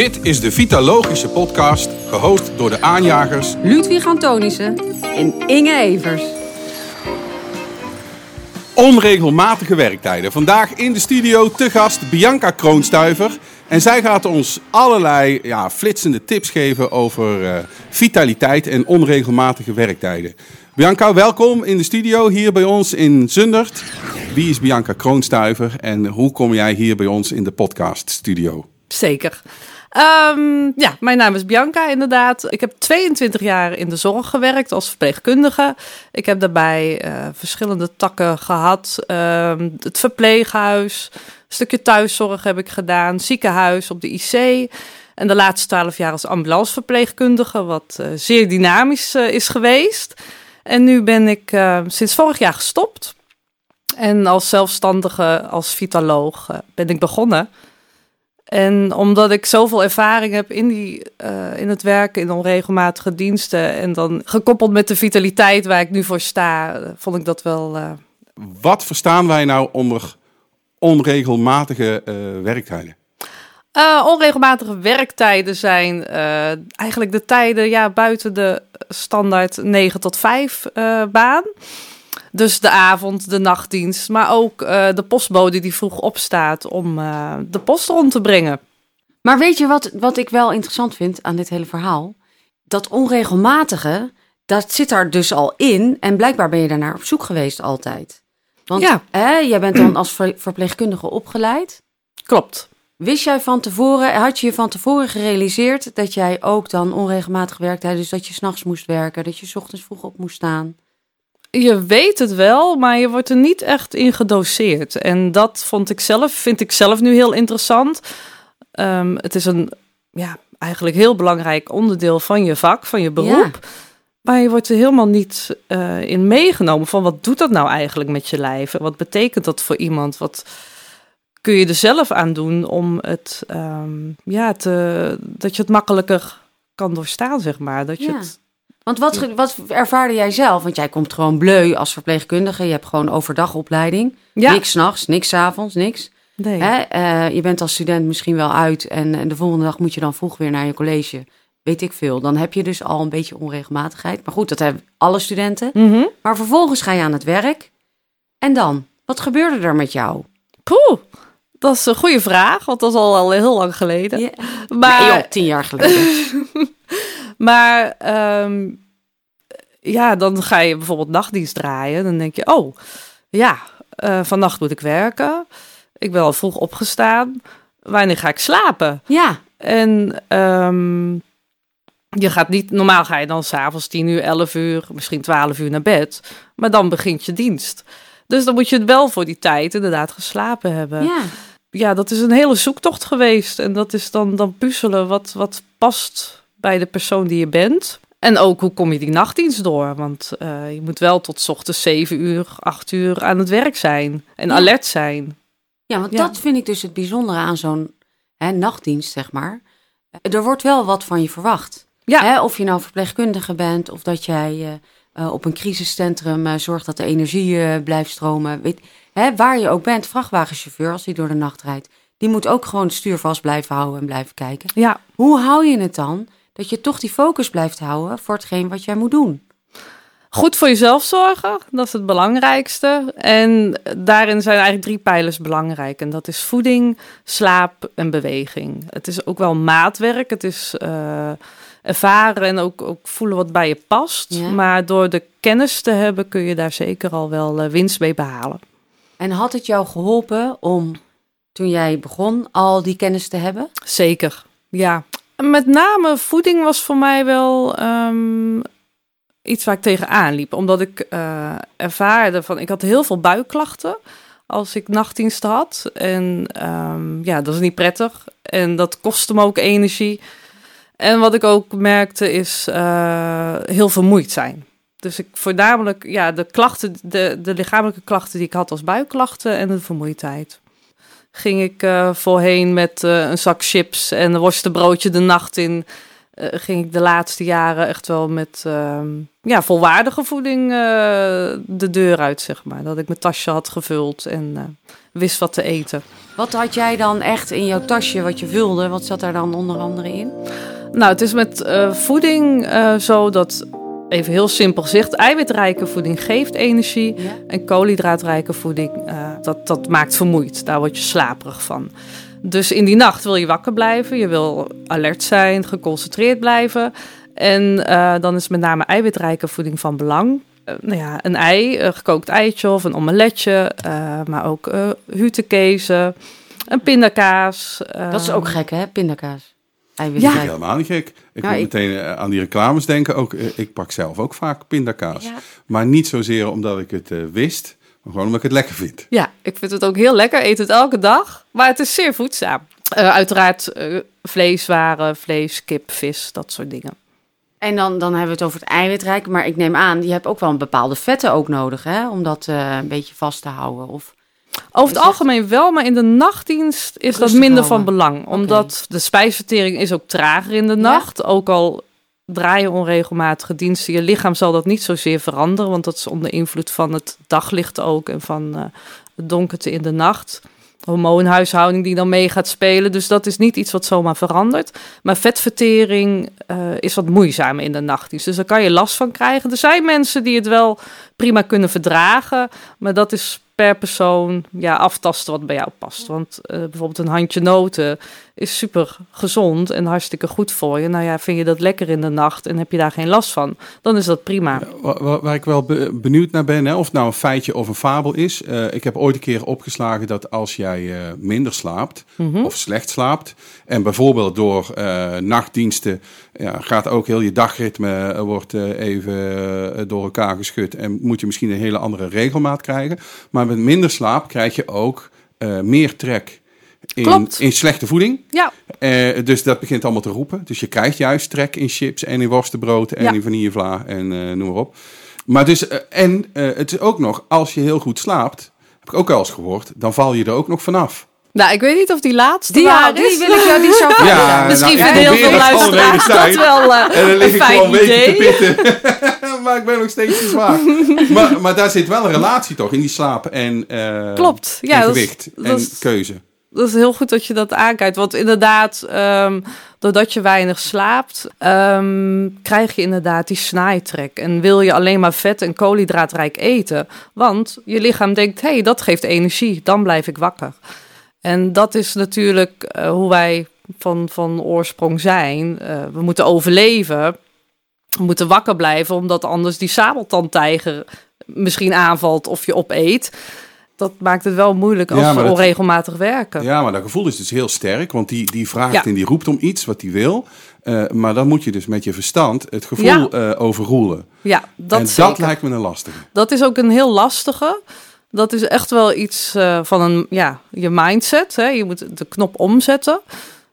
Dit is de Vitalogische podcast, gehost door de aanjagers Ludwig Antonissen en Inge Evers. onregelmatige werktijden. Vandaag in de studio te gast Bianca Kroonstuiver. En zij gaat ons allerlei ja, flitsende tips geven over eh, vitaliteit en onregelmatige werktijden. Bianca, welkom in de studio hier bij ons in Zundert. Wie is Bianca Kroonstuiver en hoe kom jij hier bij ons in de podcaststudio? Zeker. Ehm, ja, mijn naam is Bianca inderdaad. Ik heb 22 jaar in de zorg gewerkt als verpleegkundige. Ik heb daarbij eh, verschillende takken gehad. Ehm, het verpleeghuis, een stukje thuiszorg heb ik gedaan, ziekenhuis op de IC. En de laatste 12 jaar als ambulanceverpleegkundige, wat eh, zeer dynamisch eh, is geweest. En nu ben ik sinds vorig jaar gestopt. En als zelfstandige, als vitaloog ben ik begonnen. En omdat ik zoveel ervaring heb in, die, uh, in het werken in onregelmatige diensten. En dan gekoppeld met de vitaliteit waar ik nu voor sta, vond ik dat wel. Uh... Wat verstaan wij nou onder onregelmatige uh, werktijden? onregelmatige werktijden zijn eigenlijk de tijden ja, buiten de standaard 9 tot 5 baan. Dus de avond, de nachtdienst, maar ook uh, de postbode die vroeg opstaat om uh, de post rond te brengen. Maar weet je wat, wat ik wel interessant vind aan dit hele verhaal? Dat onregelmatige, dat zit er dus al in. En blijkbaar ben je daarnaar op zoek geweest altijd. Want ja. hè, jij bent dan als verpleegkundige opgeleid. Klopt. Wist jij van tevoren, had je je van tevoren gerealiseerd dat jij ook dan onregelmatig werkte? Dus dat je s'nachts moest werken, dat je s ochtends vroeg op moest staan? Je weet het wel, maar je wordt er niet echt in gedoseerd. En dat vond ik zelf, vind ik zelf nu heel interessant. Um, het is een ja, eigenlijk heel belangrijk onderdeel van je vak, van je beroep. Ja. Maar je wordt er helemaal niet uh, in meegenomen van wat doet dat nou eigenlijk met je lijf? Wat betekent dat voor iemand? Wat kun je er zelf aan doen om het, um, ja, te, dat je het makkelijker kan doorstaan, zeg maar. Dat je ja. het want wat, wat ervaarde jij zelf? Want jij komt gewoon bleu als verpleegkundige. Je hebt gewoon overdag opleiding. Ja. Niks nachts, niks avonds, niks. Nee. Hè? Uh, je bent als student misschien wel uit en, en, de volgende dag moet je dan vroeg weer naar je college. Weet ik veel. Dan heb je dus al een beetje onregelmatigheid. Maar goed, dat hebben alle studenten. Mm -hmm. Maar vervolgens ga je aan het werk. En dan? Wat gebeurde er met jou? Poeh, dat is een goede vraag, want dat is al, al heel lang geleden. Ja. Maar... Nee, joh, tien jaar geleden. Maar um, ja, dan ga je bijvoorbeeld nachtdienst draaien. Dan denk je, oh ja, uh, vannacht moet ik werken. Ik ben al vroeg opgestaan. Wanneer ga ik slapen? Ja. En um, je gaat niet, normaal ga je dan s'avonds 10 uur, 11 uur, misschien 12 uur naar bed. Maar dan begint je dienst. Dus dan moet je het wel voor die tijd inderdaad geslapen hebben. Ja. Ja, dat is een hele zoektocht geweest. En dat is dan, dan puzzelen wat, wat past bij de persoon die je bent. En ook hoe kom je die nachtdienst door? Want uh, je moet wel tot ochtends 7 uur, 8 uur aan het werk zijn en ja. alert zijn. Ja, want ja. dat vind ik dus het bijzondere aan zo'n nachtdienst, zeg maar. Er wordt wel wat van je verwacht. Ja. Hè, of je nou verpleegkundige bent of dat jij uh, uh, op een crisiscentrum zorgt dat de energie blijft stromen. Weet, hè, waar je ook bent, vrachtwagenchauffeur, als hij door de nacht rijdt, die moet ook gewoon het stuur vast blijven houden en blijven kijken. Ja. Hoe hou je het dan dat je toch die focus blijft houden voor hetgeen wat jij moet doen. Goed voor jezelf zorgen, dat is het belangrijkste. En daarin zijn eigenlijk drie pijlers belangrijk. En dat is voeding, slaap en beweging. Het is ook wel maatwerk. Het is uh, ervaren en ook, ook, voelen wat bij je past. Ja. Maar door de kennis te hebben kun je daar zeker al wel uh, winst mee behalen. En had het jou geholpen om, toen jij begon, al die kennis te hebben? Zeker, ja. Met name voeding was voor mij wel um, iets waar ik tegenaan liep. Omdat ik uh, ervaarde van, ik had heel veel buikklachten als ik nachtdienst had. En um, ja, dat is niet prettig. En dat kostte me ook energie. En wat ik ook merkte is uh, heel vermoeid zijn. Dus ik voornamelijk, ja, de klachten, de, de lichamelijke klachten die ik had als buikklachten en de vermoeidheid ging ik uh, voorheen met uh, een zak chips en een worstenbroodje de nacht in. Uh, ging ik de laatste jaren echt wel met ehm, ja, volwaardige voeding de deur uit, zeg maar. Dat ik mijn tasje had gevuld en wist wat te eten. Wat had jij dan echt in jouw tasje wat je vulde? Wat zat daar dan onder andere in? Nou, het is met voeding zo dat, even heel simpel gezegd, eiwitrijke voeding geeft energie. Ja. En koolhydraatrijke voeding, uh, dat, dat maakt vermoeid. Daar word je slaperig van. Dus in die nacht wil je wakker blijven, je wil alert zijn, geconcentreerd blijven. En dan is met name eiwitrijke voeding van belang. nou ja, een ei, een gekookt eitje of een omeletje, maar ook uh, hutekezen, een pindakaas. dat is ook gek, hè, pindakaas? Ja. Helemaal niet gek. Ik moet meteen eh, aan die reclames denken. Ook, eh, ik pak zelf ook vaak pindakaas. Maar niet zozeer omdat ik het uh, wist, maar gewoon omdat ik het lekker vind. Ja, ik vind het ook heel lekker. Eet het elke dag. Maar het is zeer voedzaam. Uh, uiteraard vleeswaren, vlees, kip, vis, dat soort dingen. En dan, dan hebben we het over het eiwitrijk. Maar ik neem aan, je hebt ook wel een bepaalde vetten ook nodig, hè? Om dat een beetje vast te houden. Of... Over het algemeen wel, maar in de nachtdienst is dat minder van belang. Omdat de spijsvertering is ook trager in de nacht. Ook al draaien onregelmatige diensten, je lichaam zal dat niet zozeer veranderen. Want dat is onder invloed van het daglicht ook en van uh, het donkerte in de nacht. Hormoonhuishouding die dan mee gaat spelen. Dus dat is niet iets wat zomaar verandert. Maar vetvertering uh, is wat moeizamer in de nachtdienst. Dus daar kan je last van krijgen. Er zijn mensen die het wel prima kunnen verdragen. Maar dat is per persoon ja, aftasten wat bij jou past. Want uh, bijvoorbeeld een handje noten is super gezond en hartstikke goed voor je. Nou ja, vind je dat lekker in de nacht en heb je daar geen last van, dan is dat prima. waar, waar, ik wel benieuwd naar ben, hè, of het nou een feitje of een fabel is. Uh, ik heb ooit een keer opgeslagen dat als jij uh, minder slaapt mm -hmm. of slecht slaapt en bijvoorbeeld door nachtdiensten ja, gaat ook heel je dagritme wordt even door elkaar geschud en moet je misschien een hele andere regelmaat krijgen. Maar met minder slaap krijg je ook uh, meer trek in, in slechte voeding. Ja. Uh, dus dat begint allemaal te roepen. Dus je krijgt juist trek in chips en in worstenbrood en ja. in vanillevla en uh, noem maar op. Maar dus, en het is ook nog, als je heel goed slaapt, heb ik ook wel eens gehoord, dan val je er ook nog vanaf. Nou, ik weet niet of die laatste die, waar die wil ik jou niet zo. Ja, Misschien nou, vinden heel veel luisteraars dat wel uh, En dan lig ik gewoon weken te pitten. maar ik ben nog steeds te zwaar. maar, maar daar zit wel een relatie toch in die slaap en, uh, Klopt. Ja, en gewicht dat en is, keuze. Dat is heel goed dat je dat aankijkt. Want inderdaad, um, doordat je weinig slaapt, um, krijg je inderdaad die snaaitrek. En wil je alleen maar vet en koolhydraatrijk eten. Want je lichaam denkt, hé, hey, dat geeft energie. Dan blijf ik wakker. En dat is natuurlijk uh, hoe wij van, van oorsprong zijn. Uh, we moeten overleven. We moeten wakker blijven, omdat anders die sabeltandtijger misschien aanvalt of je opeet. Dat maakt het wel moeilijk als ja, we onregelmatig werken. Ja, maar dat gevoel is dus heel sterk. Want die, die vraagt ja. en die roept om iets wat hij wil. Uh, maar dan moet je dus met je verstand het gevoel ja. uh, overroelen. Ja, dat en zeker. dat lijkt me een lastige. Dat is ook een heel lastige. Dat is echt wel iets uh, van een, ja, je mindset. Hè? Je moet de knop omzetten.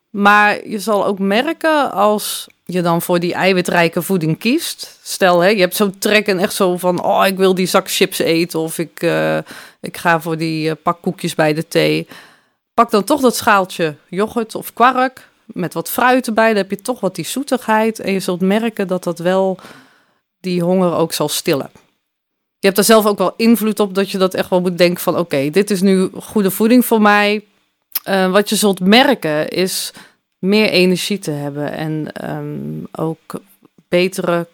Maar je zal ook merken als je dan voor die eiwitrijke voeding kiest. Stel, hè, je hebt zo'n trek en echt zo van... oh, ik wil die zak chips eten... of ik, uh, ik ga voor die uh, pak koekjes bij de thee. Pak dan toch dat schaaltje yoghurt of kwark... met wat fruit erbij. Dan heb je toch wat die zoetigheid. En je zult merken dat dat wel die honger ook zal stillen. Je hebt er zelf ook wel invloed op... dat je dat echt wel moet denken van... oké, dit is nu goede voeding voor mij... Uh, wat je zult merken is meer energie te hebben en um, ook betere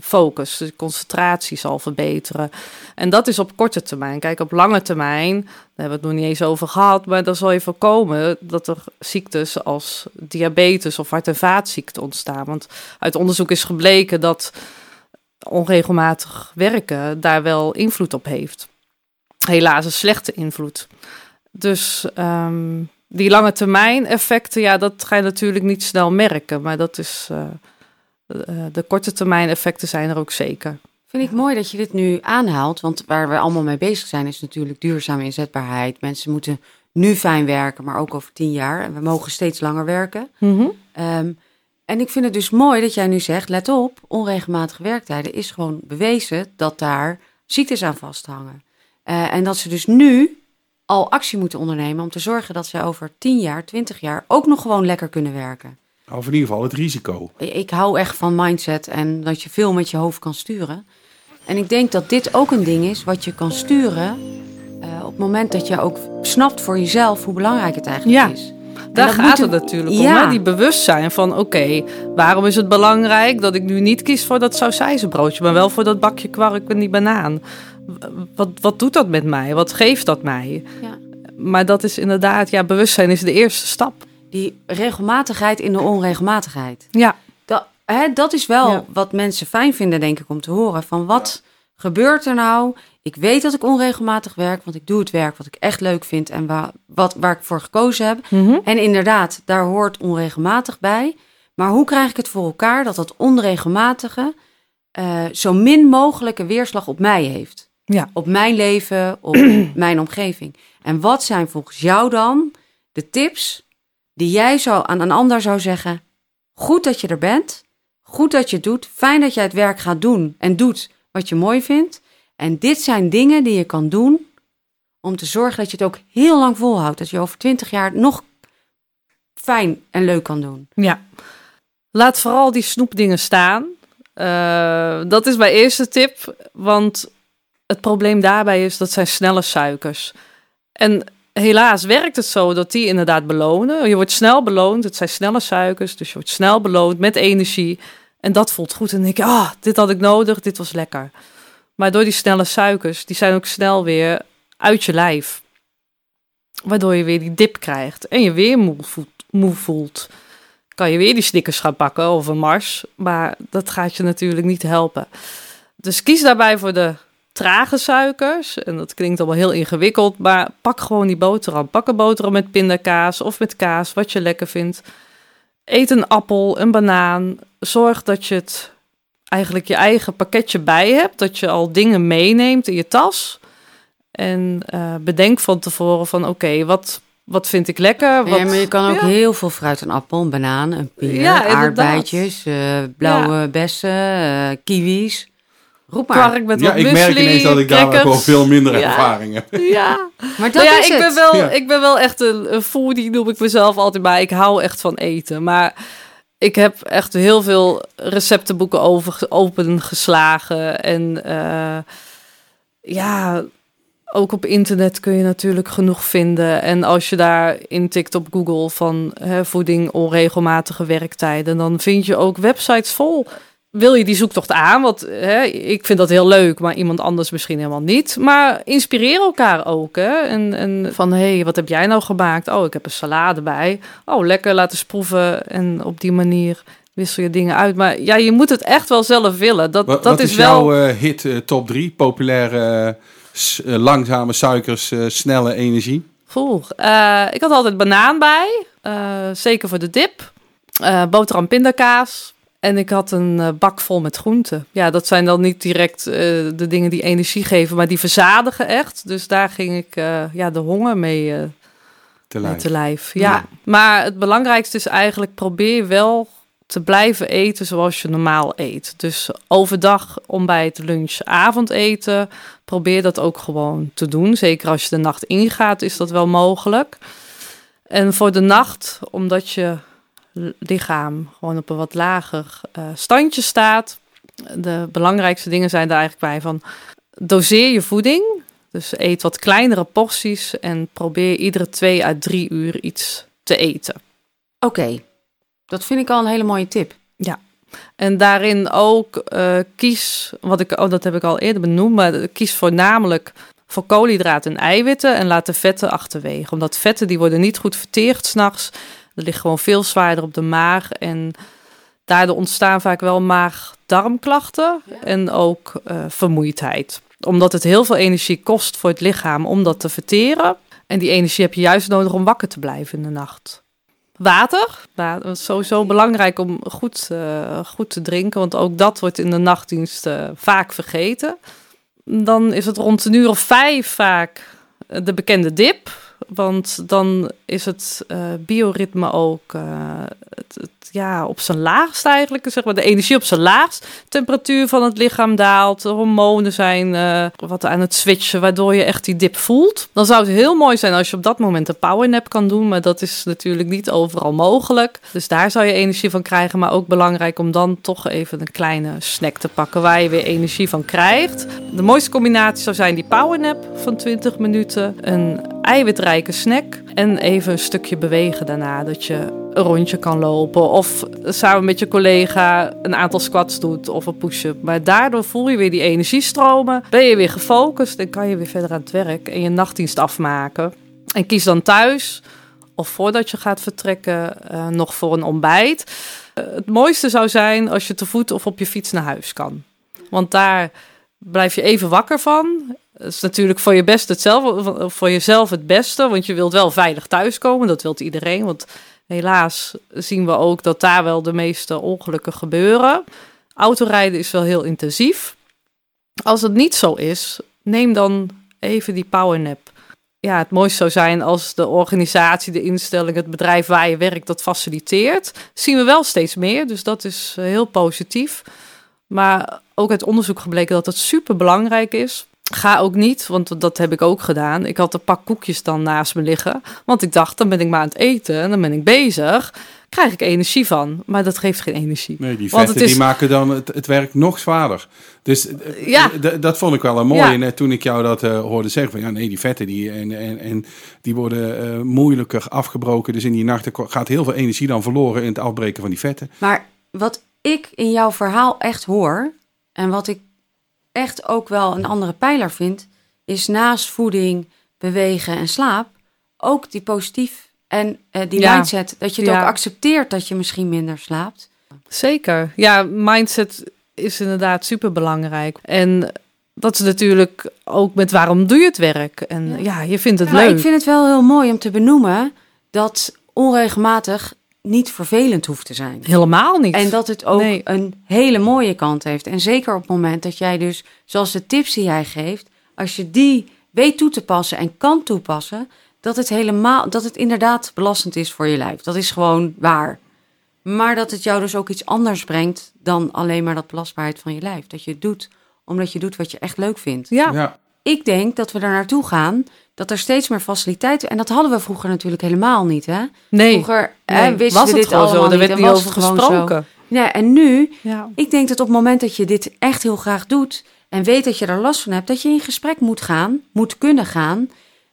focus, de concentratie zal verbeteren. En dat is op korte termijn. Kijk, op lange termijn, daar hebben we het nog niet eens over gehad, maar dan zal je voorkomen dat er ziektes als diabetes of hart- en vaatziekten ontstaan. Want uit onderzoek is gebleken dat onregelmatig werken daar wel invloed op heeft. Helaas een slechte invloed. Dus um, die lange termijn effecten, ja, dat ga je natuurlijk niet snel merken. Maar dat is, uh, de, de korte termijn effecten zijn er ook zeker. Vind ik mooi dat je dit nu aanhaalt. Want waar we allemaal mee bezig zijn, is natuurlijk duurzame inzetbaarheid. Mensen moeten nu fijn werken, maar ook over tien jaar. En we mogen steeds langer werken. Mm -hmm. um, en ik vind het dus mooi dat jij nu zegt: let op, onregelmatige werktijden is gewoon bewezen dat daar ziektes aan vasthangen. Uh, en dat ze dus nu al actie moeten ondernemen om te zorgen dat ze over 10 jaar, 20 jaar ook nog gewoon lekker kunnen werken. Of in ieder geval het risico. Ik hou echt van mindset en dat je veel met je hoofd kan sturen. En ik denk dat dit ook een ding is wat je kan sturen uh, op het moment dat je ook snapt voor jezelf hoe belangrijk het eigenlijk Ja. is. Daar dat gaat het natuurlijk om. Ja. Hè? Die bewustzijn van, oké, waarom is het belangrijk dat ik nu niet kies voor dat sausijzenbroodje, maar wel voor dat bakje kwark en die banaan? Wat, wat doet dat met mij? Wat geeft dat mij? Ja. Maar dat is inderdaad, ja, bewustzijn is de eerste stap. Die regelmatigheid in de onregelmatigheid. Ja, Dat, hè, dat is wel Ja. wat mensen fijn vinden, denk ik, om te horen. Van wat gebeurt er nou? Ik weet dat ik onregelmatig werk, want ik doe het werk wat ik echt leuk vind en waar, wat, waar ik voor gekozen heb. Mhm. En inderdaad, daar hoort onregelmatig bij. Maar hoe krijg ik het voor elkaar dat dat onregelmatige eh, zo min mogelijke weerslag op mij heeft? Ja. Op mijn leven, op mijn omgeving. En wat zijn volgens jou dan de tips die jij zou aan een ander zou zeggen? Goed dat je er bent. Goed dat je het doet. Fijn dat jij het werk gaat doen en doet wat je mooi vindt. En dit zijn dingen die je kan doen om te zorgen dat je het ook heel lang volhoudt. Dat je over twintig jaar het nog fijn en leuk kan doen. ja. Laat vooral die snoepdingen staan. Eh, dat is mijn eerste tip, want het probleem daarbij is dat zijn snelle suikers. En helaas werkt het zo dat die inderdaad belonen. Je wordt snel beloond, het zijn snelle suikers, dus je wordt snel beloond met energie. En dat voelt goed. En dan denk je, ah, dit had ik nodig, dit was lekker. Maar door die snelle suikers, die zijn ook snel weer uit je lijf. Waardoor je weer die dip krijgt en je weer moe voelt. Kan je weer die snickers gaan pakken of een mars. Maar dat gaat je natuurlijk niet helpen. Dus kies daarbij voor de trage suikers. En dat klinkt allemaal heel ingewikkeld. Maar pak gewoon die boterham. Pak een boterham met pindakaas of met kaas, wat je lekker vindt. Eet een appel, een banaan. Zorg dat je het eigenlijk je eigen pakketje bij hebt. Dat je al dingen meeneemt in je tas. En eh, bedenk van tevoren van oké, wat, wat vind ik lekker? Wat, Ja, maar je kan ook Ja. heel veel fruit, een appel, een banaan, een peer, Ja, aardbeidjes, eh, blauwe bessen, eh, kiwis. Roep maar. kwark met Ja, wat ik merk ineens dat ik daar gewoon veel minder Ja. ervaring heb. Ja, Maar dat nou ja, is ik het. ben, wel, Ja. ik ben wel echt een, een foodie, noem ik mezelf altijd. Maar ik hou echt van eten. Maar ik heb echt heel veel receptenboeken over opengeslagen. En eh, ja, ook op internet kun je natuurlijk genoeg vinden. En als je daar intikt op Google van hè, voeding, onregelmatige werktijden, dan vind je ook websites vol. Wil je die zoektocht aan? Want hè, ik vind dat heel leuk, maar iemand anders misschien helemaal niet. Maar inspireer elkaar ook. Hè? En, en van, hé, hey, wat heb jij nou gemaakt? Oh, ik heb een salade bij. Oh, lekker, laten eens proeven. En op die manier wissel je dingen uit. Maar ja, je moet het echt wel zelf willen. Dat, Wat, dat wat is, is, wel... jouw eh, hit eh, top 3? Populaire, eh, langzame suikers, snelle energie? Eh, ik had altijd banaan bij. zeker voor de dip. Boterham pindakaas. En ik had een eh, bak vol met groenten. Ja, dat zijn dan niet direct eh, de dingen die energie geven, maar die verzadigen echt. Dus daar ging ik eh, ja, de honger mee Te lijf. te lijf. Ja. Ja. maar het belangrijkste is eigenlijk probeer wel te blijven eten zoals je normaal eet. Dus overdag, ontbijt, lunch, avondeten. Probeer dat ook gewoon te doen. Zeker als je de nacht ingaat, is dat wel mogelijk. En voor de nacht, omdat je lichaam gewoon op een wat lager eh, standje staat. De belangrijkste dingen zijn daar eigenlijk bij van doseer je voeding. Dus eet wat kleinere porties en probeer iedere twee à drie uur iets te eten. Oké, dat vind ik al een hele mooie tip. En daarin ook eh, kies, wat ik, oh, dat heb ik al eerder benoemd, maar kies voornamelijk voor koolhydraten en eiwitten en laat de vetten achterwege. Omdat vetten die worden niet goed verteerd s'nachts. Dat ligt gewoon veel zwaarder op de maag en daardoor ontstaan vaak wel maag-darmklachten en ook eh, vermoeidheid. Omdat het heel veel energie kost voor het lichaam om dat te verteren. En die energie heb je juist nodig om wakker te blijven in de nacht. Water. Water is sowieso belangrijk om goed, eh, goed te drinken, want ook dat wordt in de nachtdienst eh, vaak vergeten. Dan is het rond een uur of vijf vaak de bekende dip. Want dan is het eh, bioritme ook, eh, het, ja, op zijn laagst eigenlijk, zeg maar, de energie op zijn laagst. Temperatuur van het lichaam daalt, de hormonen zijn uh, wat aan het switchen, waardoor je echt die dip voelt. Dan zou het heel mooi zijn als je op dat moment een powernap kan doen, maar dat is natuurlijk niet overal mogelijk. Dus daar zou je energie van krijgen, maar ook belangrijk om dan toch even een kleine snack te pakken waar je weer energie van krijgt. De mooiste combinatie zou zijn die powernap van 20 minuten, een eiwitrijke snack en even een stukje bewegen daarna, dat je een rondje kan lopen. Of samen met je collega een aantal squats doet of een push-up. Maar daardoor voel je weer die energiestromen. Ben je weer gefocust en kan je weer verder aan het werk en je nachtdienst afmaken. En kies dan thuis of voordat je gaat vertrekken uh, nog voor een ontbijt. Uh, het mooiste zou zijn als je te voet of op je fiets naar huis kan. Want daar blijf je even wakker van. Dat is natuurlijk voor, je best hetzelfde, voor jezelf het beste, want je wilt wel veilig thuiskomen. Dat wilt iedereen, want helaas zien we ook dat daar wel de meeste ongelukken gebeuren. Autorijden is wel heel intensief. Als het niet zo is, neem dan even die powernap. Ja, het mooiste zou zijn als de organisatie, de instelling, het bedrijf waar je werkt dat faciliteert. Zien we wel steeds meer, dus dat is eh, heel positief. Maar ook uit onderzoek gebleken dat het super belangrijk is Ga ook niet, want dat heb ik ook gedaan. Ik had een pak koekjes dan naast me liggen. Want ik dacht, dan ben ik maar aan het eten en dan ben ik bezig. Krijg ik energie van. Maar dat geeft geen energie. Nee, die vetten is... die maken dan het, het werk nog zwaarder. Dus eh, ja. dat vond ik wel een mooie. Net toen ik jou dat uh, hoorde zeggen. Van, ja, nee, die vetten die, en, en, en die worden uh, moeilijker afgebroken. Dus in die nachten gaat heel veel energie dan verloren in het afbreken van die vetten. Maar wat ik in jouw verhaal echt hoor... en wat ik echt ook wel een andere pijler vind, is naast voeding, bewegen en slaap ook die positief en uh, die mindset. Dat je het ook accepteert dat je misschien minder slaapt. Zeker. Ja, mindset is inderdaad super belangrijk. En dat is natuurlijk ook met waarom doe je het werk. En ja, je vindt het leuk. Ik vind het wel heel mooi om te benoemen dat onregelmatig niet vervelend hoeft te zijn. Helemaal niet. En dat het ook een hele mooie kant heeft. En zeker op het moment dat jij dus, zoals de tips die jij geeft, als je die weet toe te passen en kan toepassen, dat het helemaal, dat het inderdaad belastend is voor je lijf. Dat is gewoon waar. Maar dat het jou dus ook iets anders brengt dan alleen maar dat belastbaarheid van je lijf. Dat je het doet omdat je doet wat je echt leuk vindt. Ja. ja. Ik denk dat we daar naartoe gaan dat er steeds meer faciliteiten... En dat hadden we vroeger natuurlijk helemaal niet, hè? Nee. Vroeger nee. wisten was we dit allemaal zo. Er werd niet over gesproken. Ja, en nu, ja. ik denk dat op het moment dat je dit echt heel graag doet... en weet dat je er last van hebt... dat je in gesprek moet gaan, moet kunnen gaan...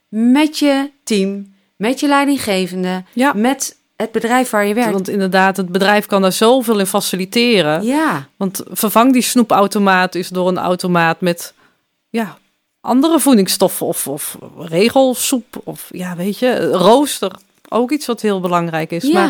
met je team, met je leidinggevende... Ja. met het bedrijf waar je werkt. Want inderdaad, het bedrijf kan daar zoveel in faciliteren. Ja. Want vervang die snoepautomaat is door een automaat met ja, andere voedingsstoffen of, of regelsoep of ja, weet je, rooster. Ook iets wat heel belangrijk is. Ja.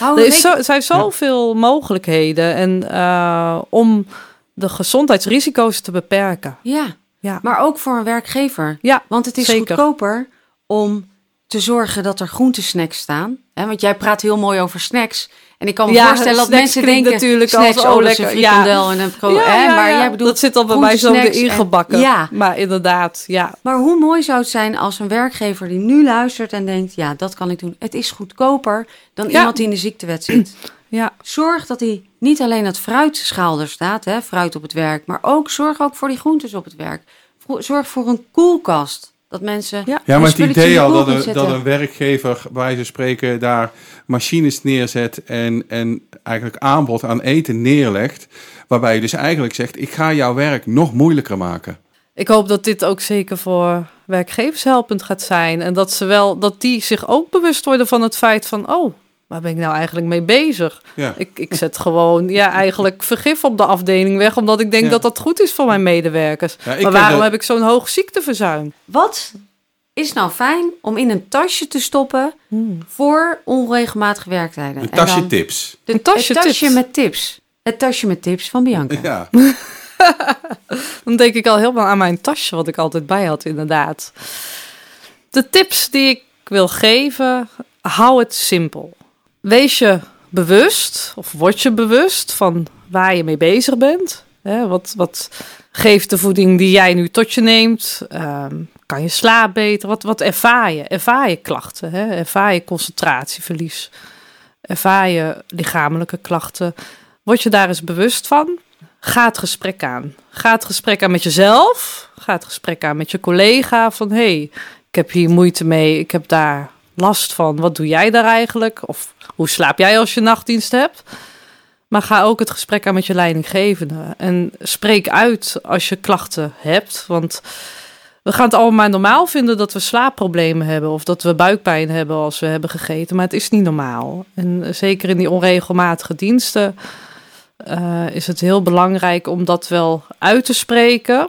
Maar er is zo, zijn zoveel mogelijkheden en uh, om de gezondheidsrisico's te beperken. Ja. ja, maar ook voor een werkgever. Ja, Want het is zeker. goedkoper om te zorgen dat er groentesnacks staan. Hè? Want jij praat heel mooi over snacks. En ik kan me voorstellen dat mensen denken natuurlijk snacks, als, oh, lekker, ja. en een ja, ja, maar jij bedoelt dat zit al bij mij zo erin gebakken. Ja. Maar inderdaad, ja. Maar hoe mooi zou het zijn als een werkgever die nu luistert en denkt, ja, dat kan ik doen. Het is goedkoper dan iemand die in de ziektewet zit. Ja. Zorg dat hij niet alleen het fruitschaal er staat, hè, fruit op het werk, maar ook zorg ook voor die groentes op het werk. Zorg voor een koelkast. Dat mensen. Ja, ja maar het idee al dat een, dat een werkgever, bij ze spreken, daar machines neerzet en, en eigenlijk aanbod aan eten neerlegt. Waarbij je dus eigenlijk zegt: ik ga jouw werk nog moeilijker maken. Ik hoop dat dit ook zeker voor werkgevers helpend gaat zijn. En dat ze wel dat die zich ook bewust worden van het feit van: oh, waar ben ik nou eigenlijk mee bezig? Ja. Ik, ik zet gewoon ja, eigenlijk vergif op de afdeling weg, omdat ik denk dat dat goed is voor mijn medewerkers. maar waarom heb ik zo'n hoog ziekteverzuim? Wat is nou fijn om in een tasje te stoppen hmm. voor onregelmatige werktijden? Een tasje tips. De, een tasje, het tasje met tips. Het tasje met tips van Bianca. Ja. Dan denk ik al helemaal aan mijn tasje, wat ik altijd bij had, inderdaad. De tips die ik wil geven, hou het simpel wees je bewust, of word je bewust van waar je mee bezig bent. Hè, wat, wat geeft de voeding die jij nu tot je neemt? Ehm, kan je slaap beter? Wat, wat ervaar je? Ervaar je klachten? Hè? Ervaar je concentratieverlies? ervaar je lichamelijke klachten. Word je daar eens bewust van? Ga het gesprek aan. Ga het gesprek aan met jezelf. Ga het gesprek aan met je collega. Van hé, hey, ik heb hier moeite mee. Ik heb daar last van. Wat doe jij daar eigenlijk? Of hoe slaap jij als je nachtdienst hebt? Maar ga ook het gesprek aan met je leidinggevende. En spreek uit als je klachten hebt. Want we gaan het allemaal normaal vinden dat we slaapproblemen hebben. Of dat we buikpijn hebben als we hebben gegeten. Maar het is niet normaal. En zeker in die onregelmatige diensten uh, is het heel belangrijk om dat wel uit te spreken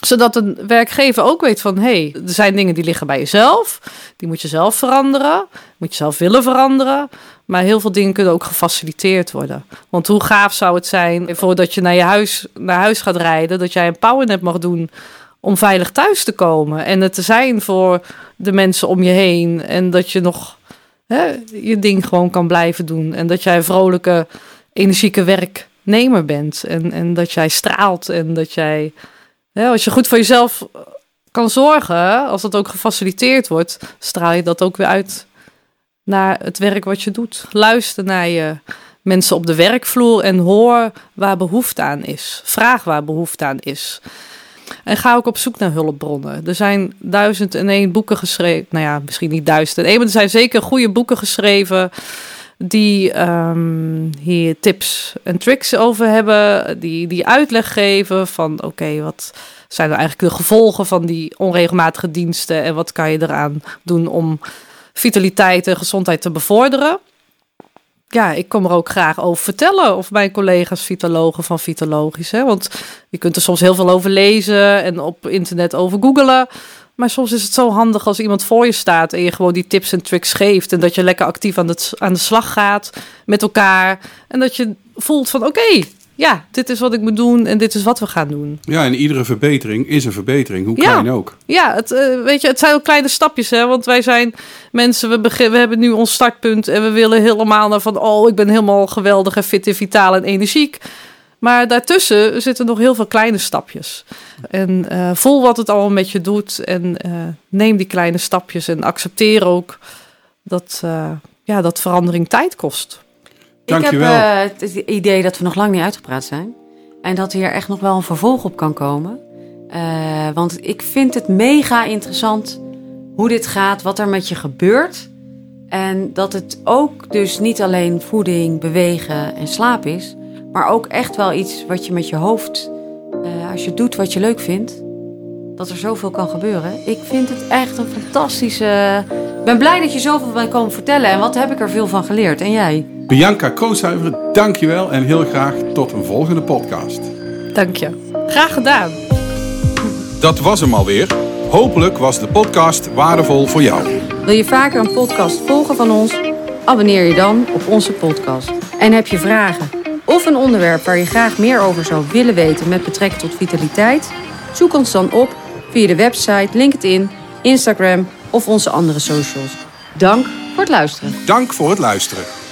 zodat een werkgever ook weet van, hé, hey, er zijn dingen die liggen bij jezelf. Die moet je zelf veranderen. Moet je zelf willen veranderen. Maar heel veel dingen kunnen ook gefaciliteerd worden. Want hoe gaaf zou het zijn voordat je naar je huis, naar huis gaat rijden, dat jij een powernap mag doen om veilig thuis te komen. En het te zijn voor de mensen om je heen. En dat je nog hè, je ding gewoon kan blijven doen. En dat jij een vrolijke, energieke werknemer bent. En, en dat jij straalt en dat jij ja, als je goed voor jezelf kan zorgen, als dat ook gefaciliteerd wordt, straal je dat ook weer uit naar het werk wat je doet. Luister naar je mensen op de werkvloer en hoor waar behoefte aan is. Vraag waar behoefte aan is. En ga ook op zoek naar hulpbronnen. Er zijn duizend en één boeken geschreven. Nou ja, misschien niet duizend en één, maar er zijn zeker goede boeken geschreven die um, hier tips en tricks over hebben, die, die uitleg geven van oké, wat zijn er eigenlijk de gevolgen van die onregelmatige diensten en wat kan je eraan doen om vitaliteit en gezondheid te bevorderen. Ja, ik kom er ook graag over vertellen of mijn collega's vitalogen van vitalogisch. Hè? Want je kunt er soms heel veel over lezen en op internet over googelen. Maar soms is het zo handig als iemand voor je staat en je gewoon die tips en tricks geeft. En dat je lekker actief aan de, aan de slag gaat met elkaar. En dat je voelt van oké, ja, dit is wat ik moet doen en dit is wat we gaan doen. Ja, en iedere verbetering is een verbetering, hoe klein ook. Ja, het, uh, weet je, het zijn ook kleine stapjes, hè. Want wij zijn mensen, we, begin, we hebben nu ons startpunt en we willen helemaal naar van... oh, ik ben helemaal geweldig en fit en vitaal en energiek. Maar daartussen zitten nog heel veel kleine stapjes. En uh, voel wat het allemaal met je doet. En uh, neem die kleine stapjes en accepteer ook dat, uh, ja, dat verandering tijd kost. Dankjewel. Ik heb het idee dat we nog lang niet uitgepraat zijn. En dat hier echt nog wel een vervolg op kan komen. want ik vind het mega interessant hoe dit gaat, wat er met je gebeurt. En dat het ook dus niet alleen voeding, bewegen en slaap is maar ook echt wel iets wat je met je hoofd, uh, als je doet wat je leuk vindt, dat er zoveel kan gebeuren. Ik vind het echt een fantastische. Ik ben blij dat je zoveel bij komen vertellen. En wat heb ik er veel van geleerd? En jij? Bianca Kroonstuiver, dankjewel en heel graag tot een volgende podcast. Dank je. Graag gedaan. Dat was hem alweer. Hopelijk was de podcast waardevol voor jou. Wil je vaker een podcast volgen van ons? Abonneer je dan op onze podcast. En heb je vragen? Of een onderwerp waar je graag meer over zou willen weten met betrekking tot vitaliteit? Zoek ons dan op via de website, LinkedIn, Instagram of onze andere socials. Dank voor het luisteren. Dank voor het luisteren.